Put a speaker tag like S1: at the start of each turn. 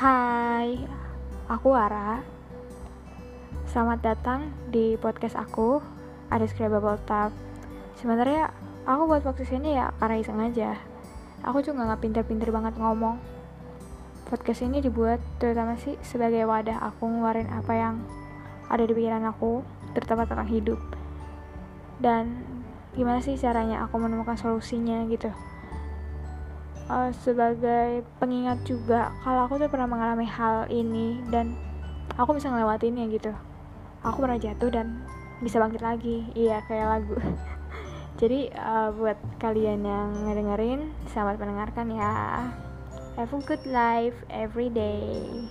S1: Hai, aku Ara. Selamat datang di podcast aku, Bubble Tap. Sebenarnya aku buat podcast ini ya karena iseng aja. Aku juga nggak pinter-pinter banget ngomong. Podcast ini dibuat terutama sih sebagai wadah aku ngeluarin apa yang ada di pikiran aku, terutama tentang hidup. Dan gimana sih caranya aku menemukan solusinya gitu uh, sebagai pengingat juga kalau aku tuh pernah mengalami hal ini dan aku bisa ngelewatinnya gitu. Aku pernah jatuh dan bisa bangkit lagi. Iya kayak lagu. Jadi uh, buat kalian yang ngedengerin selamat mendengarkan ya. Have a good life every day